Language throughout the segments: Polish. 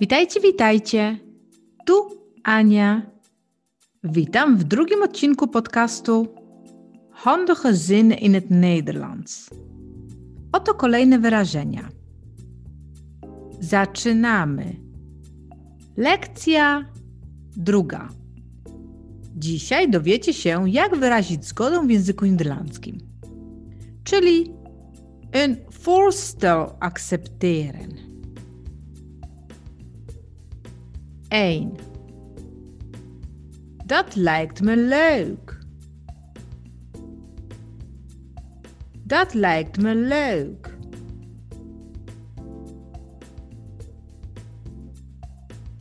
Witajcie, witajcie. Tu Ania. Witam w drugim odcinku podcastu Handige zinnen in het Nederlands. Oto kolejne wyrażenia. Zaczynamy. Lekcja druga. Dzisiaj dowiecie się, jak wyrazić zgodę w języku niderlandzkim, czyli een voorstel accepteren. 1. Dat lijkt me leuk. Dat lijkt me leuk.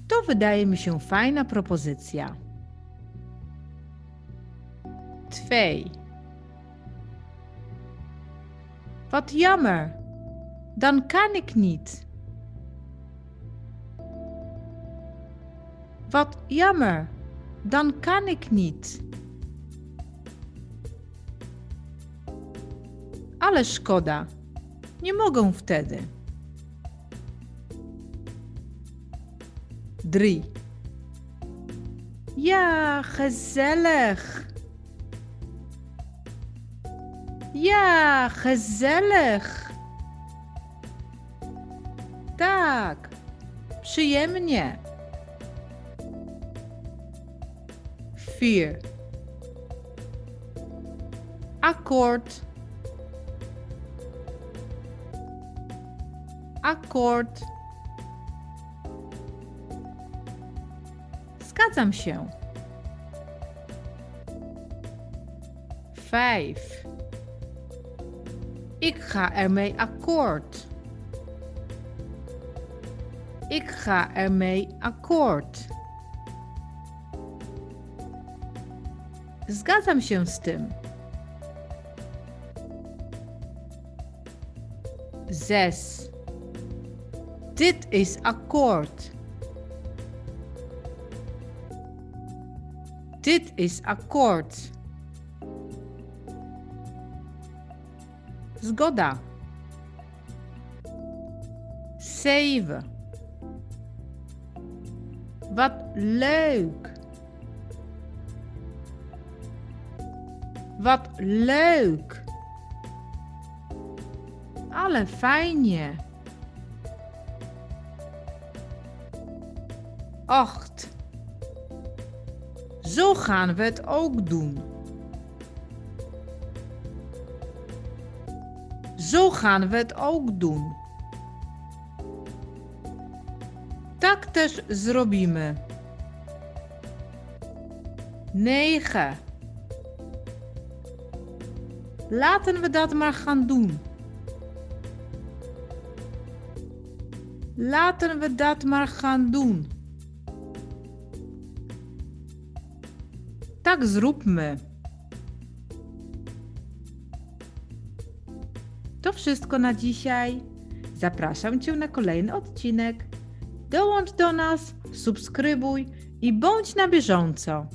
To wydaje mi się fajna propozycja. 2. Wat jammer. Dan kan ik niet. Wat jammer. Dan kan ik niet. Ale szkoda. Nie mogę wtedy. 3. Ja, gezellig. Ja, gezellig. Tak, przyjemnie. 4. Akkoord. Akkoord. Zgadzam się. 5. Ik ga ermee akkoord. Ik ga ermee akkoord. Zgadzam się z tym. Zes. Dit is akkoord. Dit is akkoord. Zgoda. Zeven. Wat leuk. Wat leuk. Ale fajnie. Acht. Zo gaan we het ook doen. Zo gaan we het ook doen. Tak też zrobimy. 9. Laten we dat maar gaan doen. Laten we dat maar gaan doen. Tak zróbmy. To wszystko na dzisiaj. Zapraszam Cię na kolejny odcinek. Dołącz do nas, subskrybuj i bądź na bieżąco.